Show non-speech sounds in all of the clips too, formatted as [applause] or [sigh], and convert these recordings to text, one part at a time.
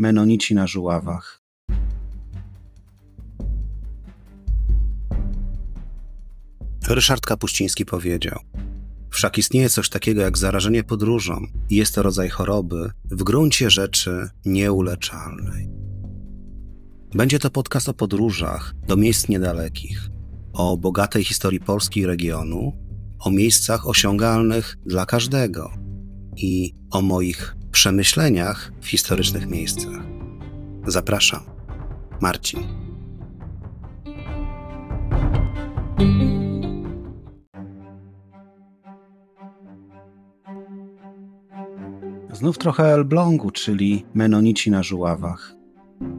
Menonici na Żuławach. Ryszard Kapuściński powiedział: Wszak istnieje coś takiego jak zarażenie podróżą i jest to rodzaj choroby w gruncie rzeczy nieuleczalnej. Będzie to podcast o podróżach do miejsc niedalekich, o bogatej historii Polski i regionu, o miejscach osiągalnych dla każdego i o moich przemyśleniach w historycznych miejscach. Zapraszam, Marcin. Znów trochę Elblągu, czyli Menonici na Żuławach,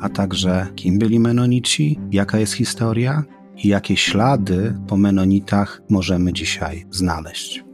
a także kim byli Menonici, jaka jest historia i jakie ślady po Menonitach możemy dzisiaj znaleźć.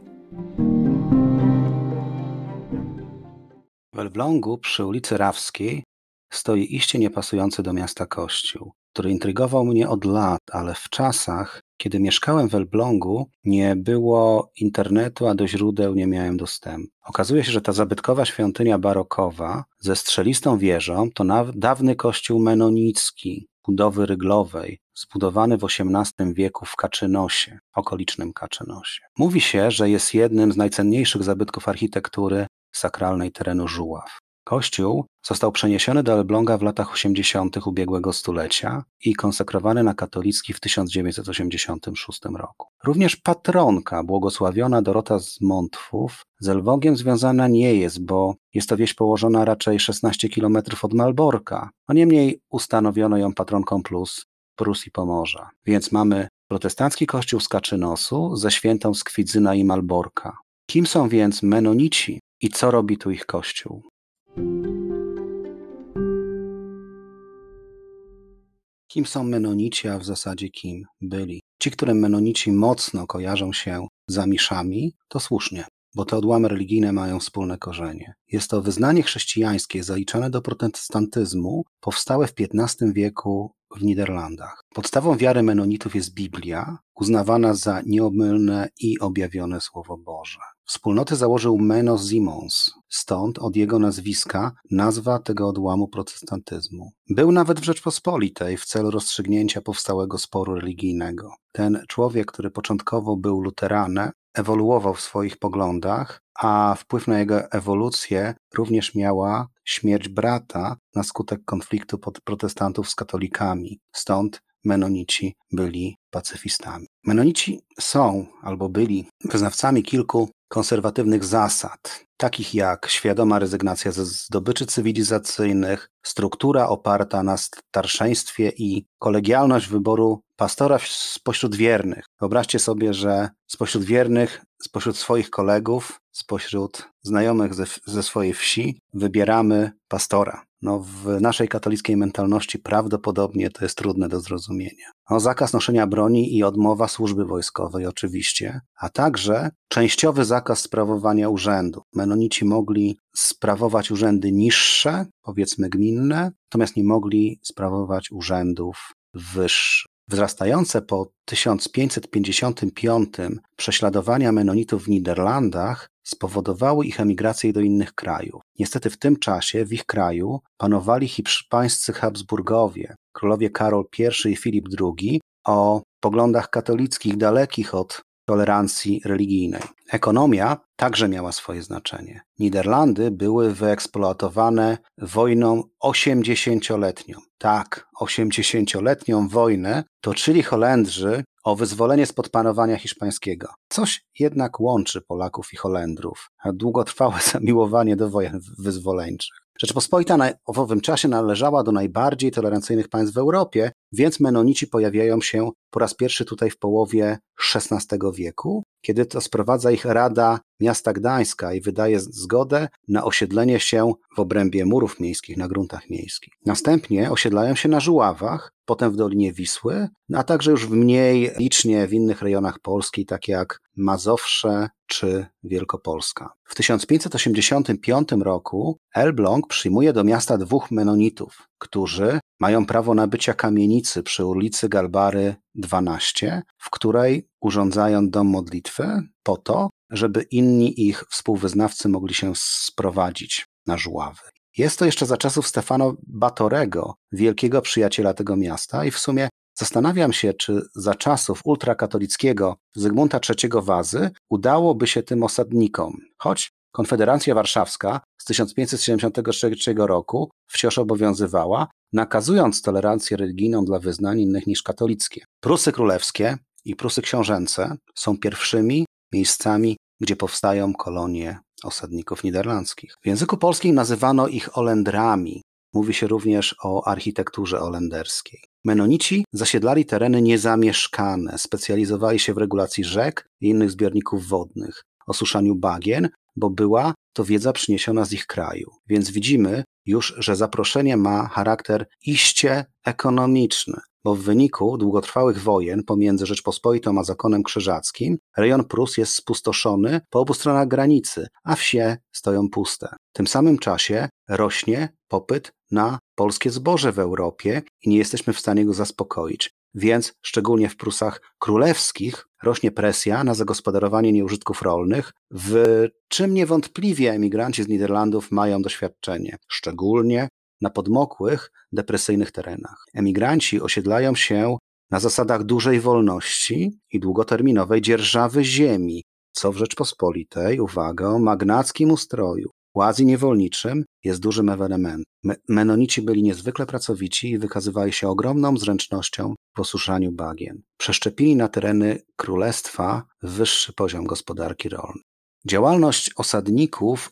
W Elblągu przy ulicy Rawskiej stoi iście niepasujący do miasta kościół, który intrygował mnie od lat, ale w czasach, kiedy mieszkałem w Elblągu, nie było internetu, a do źródeł nie miałem dostępu. Okazuje się, że ta zabytkowa świątynia barokowa ze strzelistą wieżą to dawny kościół menonicki budowy ryglowej, zbudowany w XVIII wieku w Kaczynosie, okolicznym Kaczynosie. Mówi się, że jest jednym z najcenniejszych zabytków architektury sakralnej terenu Żuław. Kościół został przeniesiony do Elbląga w latach 80. ubiegłego stulecia i konsekrowany na katolicki w 1986 roku. Również patronka, błogosławiona Dorota z Montwów, z Elblągiem związana nie jest, bo jest to wieś położona raczej 16 km od Malborka. No niemniej ustanowiono ją patronką plus Prus i Pomorza. Więc mamy protestancki kościół z Kaczynosu ze świętą Skwidzyna i Malborka. Kim są więc Menonici i co robi tu ich kościół? Kim są Menonici, a w zasadzie kim byli? Ci, którym Menonici mocno kojarzą się z Amiszami, to słusznie, bo te odłamy religijne mają wspólne korzenie. Jest to wyznanie chrześcijańskie zaliczane do protestantyzmu, powstałe w XV wieku w Niderlandach. Podstawą wiary Menonitów jest Biblia, uznawana za nieomylne i objawione Słowo Boże. Wspólnoty założył Menos Simons, stąd od jego nazwiska nazwa tego odłamu protestantyzmu. Był nawet w Rzeczpospolitej w celu rozstrzygnięcia powstałego sporu religijnego. Ten człowiek, który początkowo był luteranem, ewoluował w swoich poglądach, a wpływ na jego ewolucję również miała śmierć brata na skutek konfliktu protestantów z katolikami. Stąd Menonici byli pacyfistami. Menonici są albo byli wyznawcami kilku konserwatywnych zasad, takich jak świadoma rezygnacja ze zdobyczy cywilizacyjnych, struktura oparta na starszeństwie i kolegialność wyboru pastora spośród wiernych. Wyobraźcie sobie, że spośród wiernych, spośród swoich kolegów, spośród znajomych ze, ze swojej wsi wybieramy pastora. No, w naszej katolickiej mentalności prawdopodobnie to jest trudne do zrozumienia. No, zakaz noszenia broni i odmowa służby wojskowej oczywiście, a także częściowy zakaz sprawowania urzędu. Menonici mogli sprawować urzędy niższe, powiedzmy gminne, natomiast nie mogli sprawować urzędów wyższych. Wzrastające po 1555 prześladowania Menonitów w Niderlandach spowodowały ich emigrację do innych krajów. Niestety w tym czasie w ich kraju panowali hiszpańscy Habsburgowie, królowie Karol I i Filip II o poglądach katolickich dalekich od tolerancji religijnej. Ekonomia także miała swoje znaczenie. Niderlandy były wyeksploatowane wojną osiemdziesięcioletnią. Tak, osiemdziesięcioletnią wojnę toczyli Holendrzy o wyzwolenie spod panowania hiszpańskiego. Coś jednak łączy Polaków i Holendrów, a długotrwałe [laughs] zamiłowanie do wojen wyzwoleńczych. Rzeczpospolita w owym czasie należała do najbardziej tolerancyjnych państw w Europie, więc Menonici pojawiają się po raz pierwszy tutaj w połowie XVI wieku, kiedy to sprowadza ich Rada Miasta Gdańska i wydaje zgodę na osiedlenie się w obrębie murów miejskich na gruntach miejskich. Następnie osiedlają się na Żuławach, potem w Dolinie Wisły, a także już w mniej licznie w innych rejonach Polski, takie jak Mazowsze czy Wielkopolska. W 1585 roku Elbląg przyjmuje do miasta dwóch menonitów, którzy mają prawo nabycia kamienicy przy ulicy Galbary 12, w której urządzają dom modlitwy po to, żeby inni ich współwyznawcy mogli się sprowadzić na żuławy. Jest to jeszcze za czasów Stefano Batorego, wielkiego przyjaciela tego miasta i w sumie Zastanawiam się, czy za czasów ultrakatolickiego Zygmunta III Wazy udałoby się tym osadnikom, choć Konfederacja Warszawska z 1573 roku wciąż obowiązywała, nakazując tolerancję religijną dla wyznań innych niż katolickie. Prusy królewskie i Prusy książęce są pierwszymi miejscami, gdzie powstają kolonie osadników niderlandzkich. W języku polskim nazywano ich Olendrami. Mówi się również o architekturze olenderskiej. Menonici zasiedlali tereny niezamieszkane, specjalizowali się w regulacji rzek i innych zbiorników wodnych, osuszaniu bagien, bo była to wiedza przyniesiona z ich kraju. Więc widzimy już, że zaproszenie ma charakter iście ekonomiczny, bo w wyniku długotrwałych wojen pomiędzy Rzeczpospolitą a zakonem krzyżackim rejon Prus jest spustoszony po obu stronach granicy, a wsie stoją puste. W tym samym czasie rośnie popyt na polskie zboże w Europie i nie jesteśmy w stanie go zaspokoić. Więc szczególnie w Prusach królewskich rośnie presja na zagospodarowanie nieużytków rolnych, w czym niewątpliwie emigranci z Niderlandów mają doświadczenie, szczególnie na podmokłych, depresyjnych terenach. Emigranci osiedlają się na zasadach dużej wolności i długoterminowej dzierżawy ziemi, co w Rzeczpospolitej, uwaga, o magnackim ustroju, władzy niewolniczym jest dużym ewenementem. Menonici byli niezwykle pracowici i wykazywali się ogromną zręcznością w osuszaniu bagien. Przeszczepili na tereny królestwa wyższy poziom gospodarki rolnej. Działalność osadników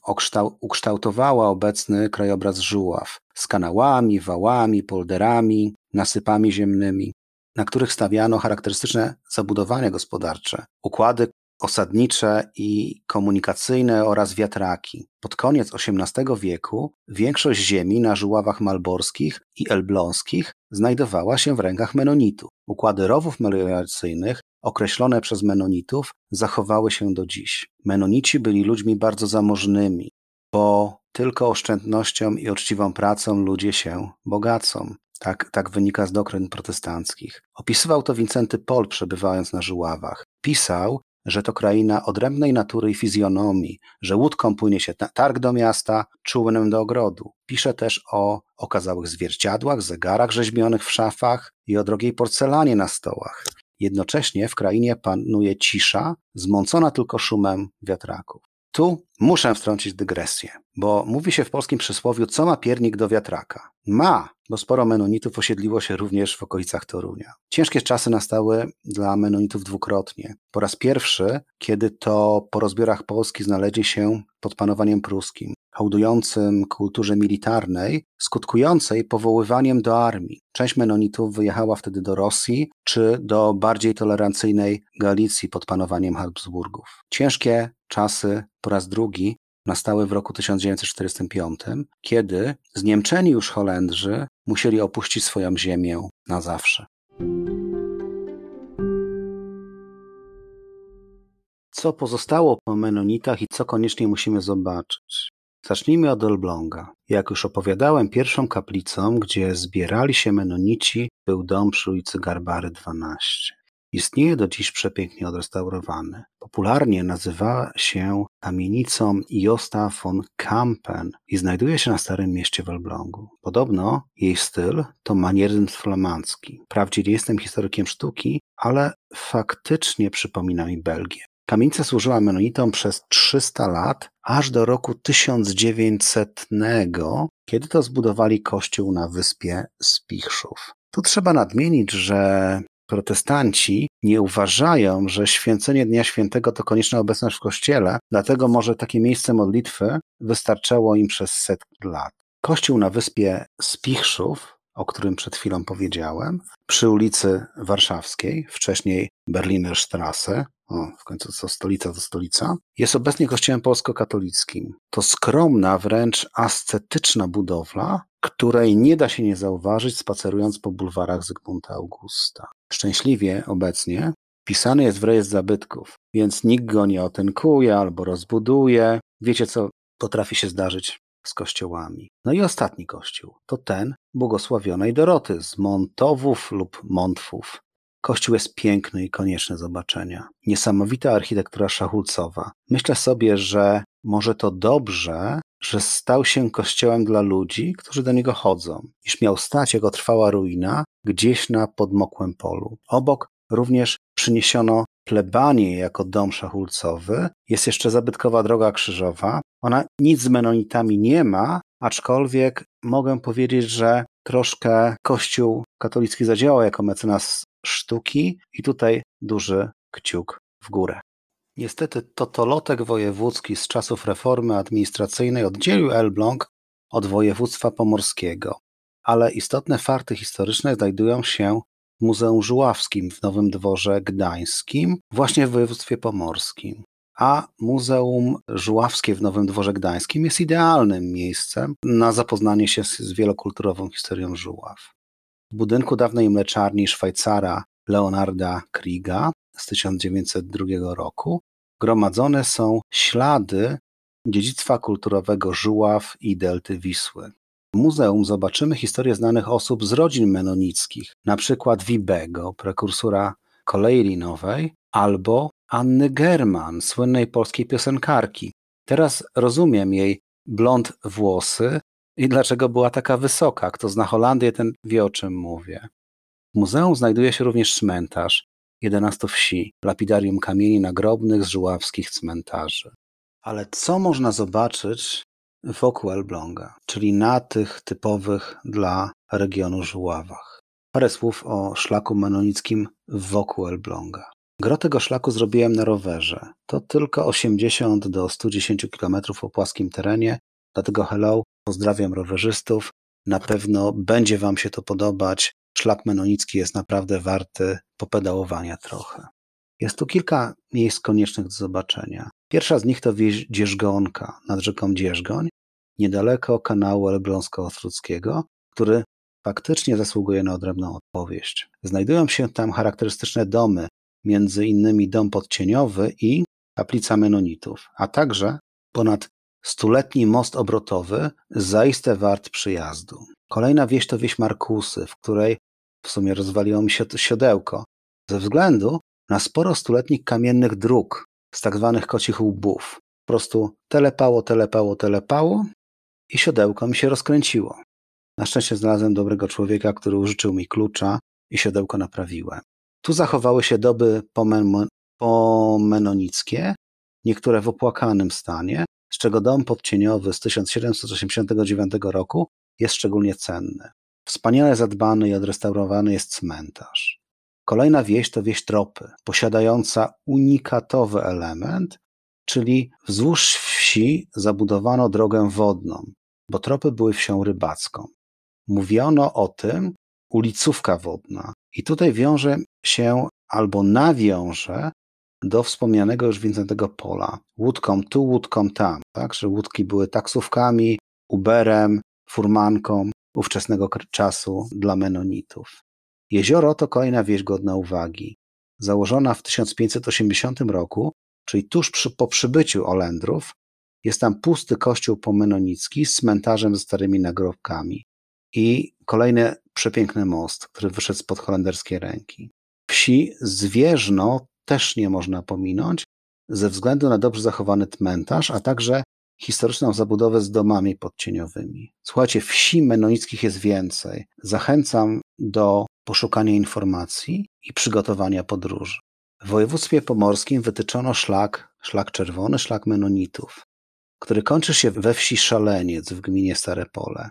ukształtowała obecny krajobraz Żuław z kanałami, wałami, polderami, nasypami ziemnymi, na których stawiano charakterystyczne zabudowania gospodarcze, układy osadnicze i komunikacyjne oraz wiatraki. Pod koniec XVIII wieku większość ziemi na żuławach malborskich i elbląskich znajdowała się w rękach menonitów. Układy rowów melioracyjnych określone przez menonitów zachowały się do dziś. Menonici byli ludźmi bardzo zamożnymi, bo tylko oszczędnością i uczciwą pracą ludzie się bogacą. Tak, tak wynika z doktryn protestanckich. Opisywał to Wincenty Pol, przebywając na Żuławach. Pisał, że to kraina odrębnej natury i fizjonomii, że łódką płynie się targ do miasta, czółnem do ogrodu. Pisze też o okazałych zwierciadłach, zegarach rzeźbionych w szafach i o drogiej porcelanie na stołach. Jednocześnie w krainie panuje cisza, zmącona tylko szumem wiatraków. Tu muszę wtrącić dygresję, bo mówi się w polskim przysłowiu, co ma piernik do wiatraka. Ma, bo sporo menonitów osiedliło się również w okolicach Torunia. Ciężkie czasy nastały dla menonitów dwukrotnie. Po raz pierwszy, kiedy to po rozbiorach Polski znaleźli się pod panowaniem pruskim, hołdującym kulturze militarnej, skutkującej powoływaniem do armii. Część menonitów wyjechała wtedy do Rosji czy do bardziej tolerancyjnej Galicji pod panowaniem Habsburgów. Ciężkie czasy po raz drugi nastały w roku 1945, kiedy zniemczeni już Holendrzy musieli opuścić swoją ziemię na zawsze. Co pozostało po Menonitach i co koniecznie musimy zobaczyć? Zacznijmy od Elbląga. Jak już opowiadałem, pierwszą kaplicą, gdzie zbierali się Menonici, był dom przy ulicy Garbary 12. Istnieje do dziś przepięknie odrestaurowany. Popularnie nazywa się kamienicą Josta von Kampen i znajduje się na Starym Mieście w Elblągu. Podobno jej styl to manierzyzm flamandzki. Wprawdzie nie jestem historykiem sztuki, ale faktycznie przypomina mi Belgię. Kamienica służyła menonitom przez 300 lat, aż do roku 1900, kiedy to zbudowali kościół na wyspie Spichrzów. Tu trzeba nadmienić, że protestanci nie uważają, że święcenie Dnia Świętego to konieczna obecność w kościele, dlatego może takie miejsce modlitwy wystarczało im przez setki lat. Kościół na wyspie Spichrzów, o którym przed chwilą powiedziałem, przy ulicy Warszawskiej, wcześniej Berlinerstrasse, o, w końcu co stolica to stolica, jest obecnie kościołem polsko-katolickim. To skromna, wręcz ascetyczna budowla, której nie da się nie zauważyć spacerując po bulwarach Zygmunta Augusta. Szczęśliwie obecnie pisany jest w rejestr zabytków, więc nikt go nie otynkuje albo rozbuduje. Wiecie, co potrafi się zdarzyć z kościołami. No i ostatni kościół to ten błogosławionej Doroty z Montowów lub Montwów. Kościół jest piękny i konieczny zobaczenia. Niesamowita architektura szachulcowa. Myślę sobie, że może to dobrze, że stał się kościołem dla ludzi, którzy do niego chodzą, iż miał stać jako trwała ruina gdzieś na podmokłym polu. Obok również przyniesiono plebanię jako dom szachulcowy. Jest jeszcze zabytkowa droga krzyżowa. Ona nic z menonitami nie ma, aczkolwiek mogę powiedzieć, że troszkę Kościół katolicki zadziałał jako mecenas sztuki i tutaj duży kciuk w górę. Niestety totolotek wojewódzki z czasów reformy administracyjnej oddzielił Elbląg od województwa pomorskiego, ale istotne fakty historyczne znajdują się w Muzeum Żuławskim w Nowym Dworze Gdańskim, właśnie w województwie pomorskim. A Muzeum Żuławskie w Nowym Dworze Gdańskim jest idealnym miejscem na zapoznanie się z wielokulturową historią Żuław. Budynku dawnej mleczarni Szwajcara Leonarda Kriga z 1902 roku gromadzone są ślady dziedzictwa kulturowego Żuław i delty Wisły. W muzeum zobaczymy historię znanych osób z rodzin menonickich, przykład Wibego, prekursora kolei linowej, albo Anny German, słynnej polskiej piosenkarki. Teraz rozumiem jej blond włosy i dlaczego była taka wysoka. Kto zna Holandię, ten wie o czym mówię. W muzeum znajduje się również cmentarz 11 wsi, lapidarium kamieni nagrobnych z żuławskich cmentarzy. Ale co można zobaczyć wokół Elbląga, czyli na tych typowych dla regionu Żuławach? Parę słów o szlaku menonickim wokół Elbląga. Gro tego szlaku zrobiłem na rowerze. To tylko 80 do 110 km po płaskim terenie, dlatego hello, pozdrawiam rowerzystów. Na pewno będzie Wam się to podobać. Szlak Menonicki jest naprawdę warty popedałowania trochę. Jest tu kilka miejsc koniecznych do zobaczenia. Pierwsza z nich to Dzierzgonka nad rzeką Dzierzgoń, niedaleko kanału Elbląsko-Ostruckiego, który faktycznie zasługuje na odrębną opowieść. Znajdują się tam charakterystyczne domy, między innymi dom podcieniowy i kaplica Menonitów, a także ponad stuletni most obrotowy, zaiste wart przyjazdu. Kolejna wieś to wieś Markusy, w której w sumie rozwaliło mi się siodełko, ze względu na sporo stuletnich kamiennych dróg z tak zwanych kocich łbów. Po prostu telepało, telepało, telepało i siodełko mi się rozkręciło. Na szczęście znalazłem dobrego człowieka, który użyczył mi klucza i siodełko naprawiłem. Tu zachowały się doby pomenonickie, niektóre w opłakanym stanie, z czego dom podcieniowy z 1789 roku jest szczególnie cenny. Wspaniale zadbany i odrestaurowany jest cmentarz. Kolejna wieś to wieś Tropy, posiadająca unikatowy element, czyli wzdłuż wsi zabudowano drogę wodną, bo tropy były wsią rybacką. Mówiono o tym ulicówka wodna. I tutaj wiąże się albo nawiąże do wspomnianego już Wincentego Pola. Łódką tu, łódką tam, tak? Że łódki były taksówkami, Uberem, furmanką ówczesnego czasu dla menonitów. Jezioro to kolejna wieś godna uwagi. Założona w 1580 roku, czyli tuż przy, po przybyciu Olendrów, jest tam pusty kościół pomenonicki z cmentarzem ze starymi nagrobkami i kolejny przepiękny most, który wyszedł spod holenderskiej ręki. Wsi Zwierzno też nie można pominąć ze względu na dobrze zachowany cmentarz, a także historyczną zabudowę z domami podcieniowymi. Słuchajcie, wsi menonickich jest więcej. Zachęcam do poszukania informacji i przygotowania podróży. W województwie pomorskim wytyczono szlak, szlak czerwony, szlak menonitów, który kończy się we wsi Szaleniec w gminie Stare Pole.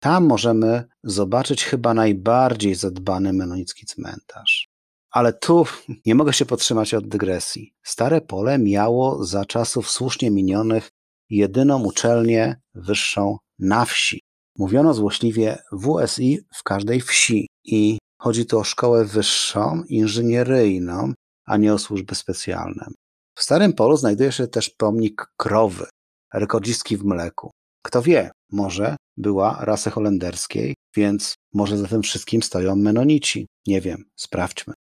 Tam możemy zobaczyć chyba najbardziej zadbany menonicki cmentarz. Ale tu [laughs] nie mogę się podtrzymać od dygresji. Stare Pole miało za czasów słusznie minionych jedyną uczelnię wyższą na wsi. Mówiono złośliwie WSI w każdej wsi i chodzi tu o szkołę wyższą, inżynieryjną, a nie o służby specjalne. W Starym Polu znajduje się też pomnik krowy, rekordzistki w mleku. Kto wie, może była rasy holenderskiej, więc może za tym wszystkim stoją menonici. Nie wiem, sprawdźmy.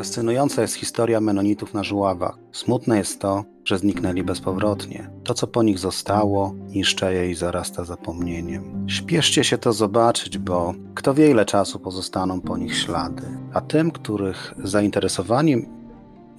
Fascynująca jest historia menonitów na żuławach. Smutne jest to, że zniknęli bezpowrotnie. To, co po nich zostało, niszczeje i zarasta zapomnieniem. Śpieszcie się to zobaczyć, bo kto wie, ile czasu pozostaną po nich ślady. A tym, których zainteresowaniem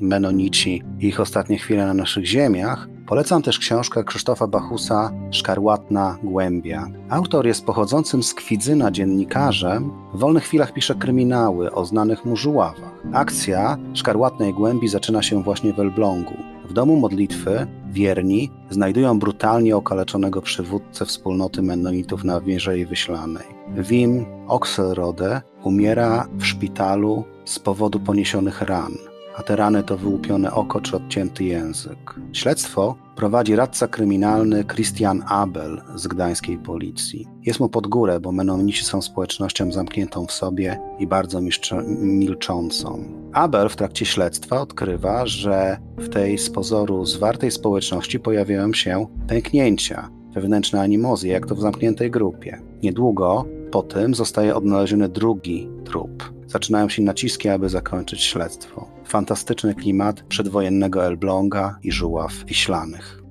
Menonici i ich ostatnie chwile na naszych ziemiach, polecam też książkę Krzysztofa Bachusa Szkarłatna Głębia. Autor jest pochodzącym z Kwidzyna dziennikarzem, w wolnych chwilach pisze kryminały o znanych mu żuławach. Akcja Szkarłatnej Głębi zaczyna się właśnie w Elblągu. W domu modlitwy wierni znajdują brutalnie okaleczonego przywódcę wspólnoty Mennonitów na Mierzei Wyślanej. Wim Oxelrode umiera w szpitalu z powodu poniesionych ran, a te rany to wyłupione oko czy odcięty język. Śledztwo prowadzi radca kryminalny Christian Abel z gdańskiej policji. Jest mu pod górę, bo Menonici są społecznością zamkniętą w sobie i bardzo milczącą. Abel w trakcie śledztwa odkrywa, że w tej z pozoru zwartej społeczności pojawiają się pęknięcia, wewnętrzne animozy, jak to w zamkniętej grupie. Niedługo po tym zostaje odnaleziony drugi trup. Zaczynają się naciski, aby zakończyć śledztwo. Fantastyczny klimat przedwojennego Elbląga i żuław wiślanych.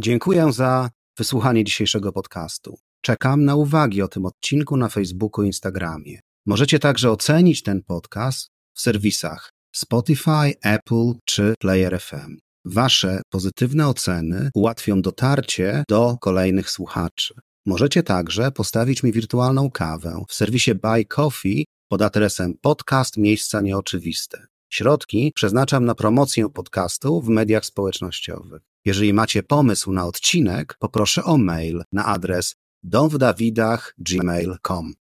Dziękuję za wysłuchanie dzisiejszego podcastu. Czekam na uwagi o tym odcinku na Facebooku i Instagramie. Możecie także ocenić ten podcast w serwisach Spotify, Apple czy Player FM. Wasze pozytywne oceny ułatwią dotarcie do kolejnych słuchaczy. Możecie także postawić mi wirtualną kawę w serwisie Buy Coffee pod adresem podcast Miejsca Nieoczywiste. Środki przeznaczam na promocję podcastu w mediach społecznościowych. Jeżeli macie pomysł na odcinek, poproszę o mail na adres domwdawidach.gmail.com.